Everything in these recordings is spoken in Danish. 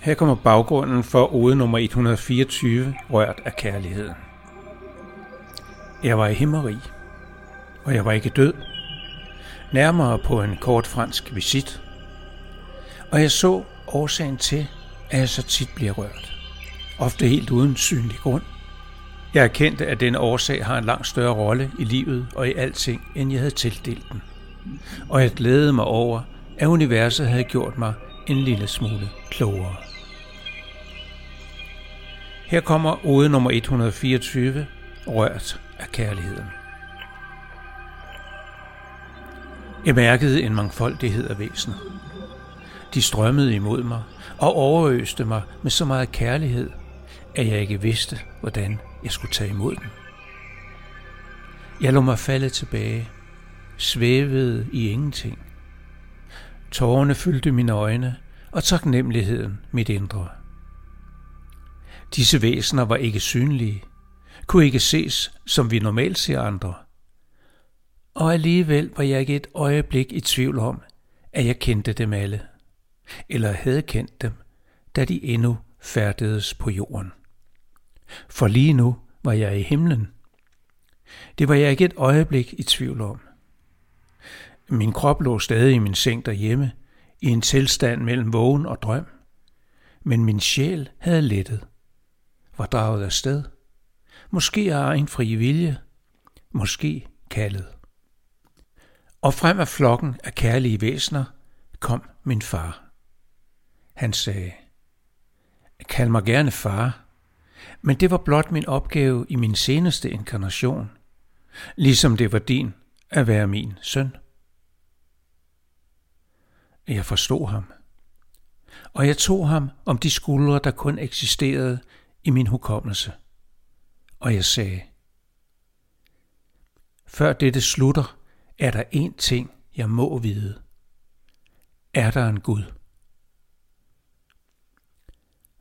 Her kommer baggrunden for ode nummer 124, rørt af kærligheden. Jeg var i himmeri, og jeg var ikke død, nærmere på en kort fransk visit, og jeg så årsagen til, at jeg så tit bliver rørt, ofte helt uden synlig grund. Jeg erkendte, at denne årsag har en langt større rolle i livet og i alting, end jeg havde tildelt den. Og jeg glædede mig over, at universet havde gjort mig en lille smule klogere. Her kommer ode nummer 124, rørt af kærligheden. Jeg mærkede en mangfoldighed af væsener. De strømmede imod mig og overøste mig med så meget kærlighed, at jeg ikke vidste, hvordan jeg skulle tage imod den. Jeg lå mig falde tilbage, svævede i ingenting. Tårerne fyldte mine øjne, og taknemmeligheden mit indre. Disse væsener var ikke synlige, kunne ikke ses, som vi normalt ser andre. Og alligevel var jeg ikke et øjeblik i tvivl om, at jeg kendte dem alle, eller havde kendt dem, da de endnu færdedes på jorden. For lige nu var jeg i himlen. Det var jeg ikke et øjeblik i tvivl om. Min krop lå stadig i min seng derhjemme, i en tilstand mellem vågen og drøm. Men min sjæl havde lettet var draget af sted. Måske af en fri vilje, måske kaldet. Og frem af flokken af kærlige væsner kom min far. Han sagde, kald mig gerne far, men det var blot min opgave i min seneste inkarnation, ligesom det var din at være min søn. Jeg forstod ham, og jeg tog ham om de skuldre, der kun eksisterede i min hukommelse, og jeg sagde, før dette slutter, er der én ting, jeg må vide. Er der en Gud?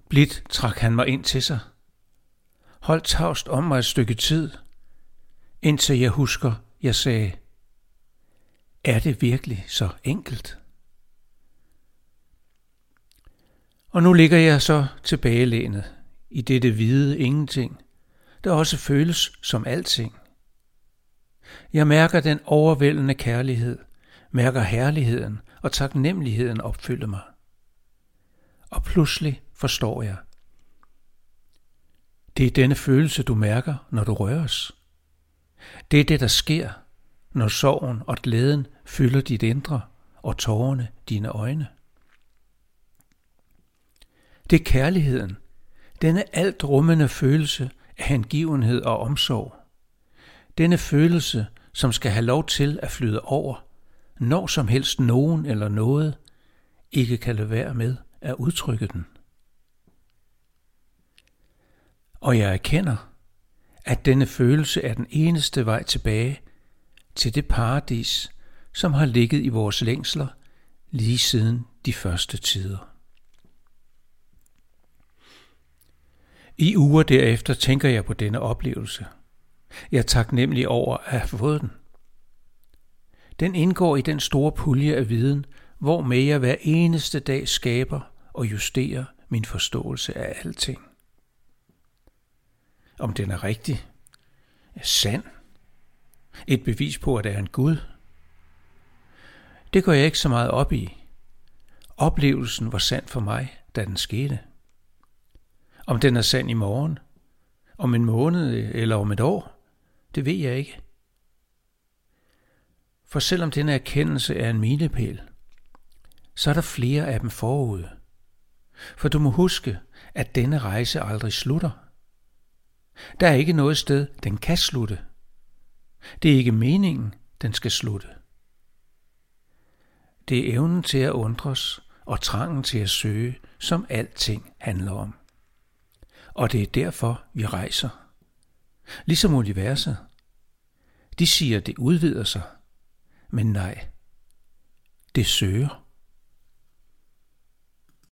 Blidt trak han mig ind til sig. Hold tavst om mig et stykke tid, indtil jeg husker, jeg sagde, er det virkelig så enkelt? Og nu ligger jeg så tilbagelænet i dette hvide ingenting, der også føles som alting. Jeg mærker den overvældende kærlighed, mærker herligheden og taknemmeligheden opfylde mig. Og pludselig forstår jeg. Det er denne følelse, du mærker, når du røres. Det er det, der sker, når sorgen og glæden fylder dit indre og tårerne dine øjne. Det er kærligheden, denne alt rummende følelse af hengivenhed og omsorg. Denne følelse, som skal have lov til at flyde over, når som helst nogen eller noget ikke kan lade være med at udtrykke den. Og jeg erkender, at denne følelse er den eneste vej tilbage til det paradis, som har ligget i vores længsler lige siden de første tider. I uger derefter tænker jeg på denne oplevelse. Jeg er taknemmelig over at have fået den. Den indgår i den store pulje af viden, hvor med jeg hver eneste dag skaber og justerer min forståelse af alting. Om den er rigtig, er sand, et bevis på, at der er en Gud, det går jeg ikke så meget op i. Oplevelsen var sand for mig, da den skete. Om den er sand i morgen, om en måned eller om et år, det ved jeg ikke. For selvom denne erkendelse er en milepæl, så er der flere af dem forude. For du må huske, at denne rejse aldrig slutter. Der er ikke noget sted, den kan slutte. Det er ikke meningen, den skal slutte. Det er evnen til at undres og trangen til at søge, som alting handler om. Og det er derfor, vi rejser. Ligesom universet. De siger, det udvider sig. Men nej, det søger.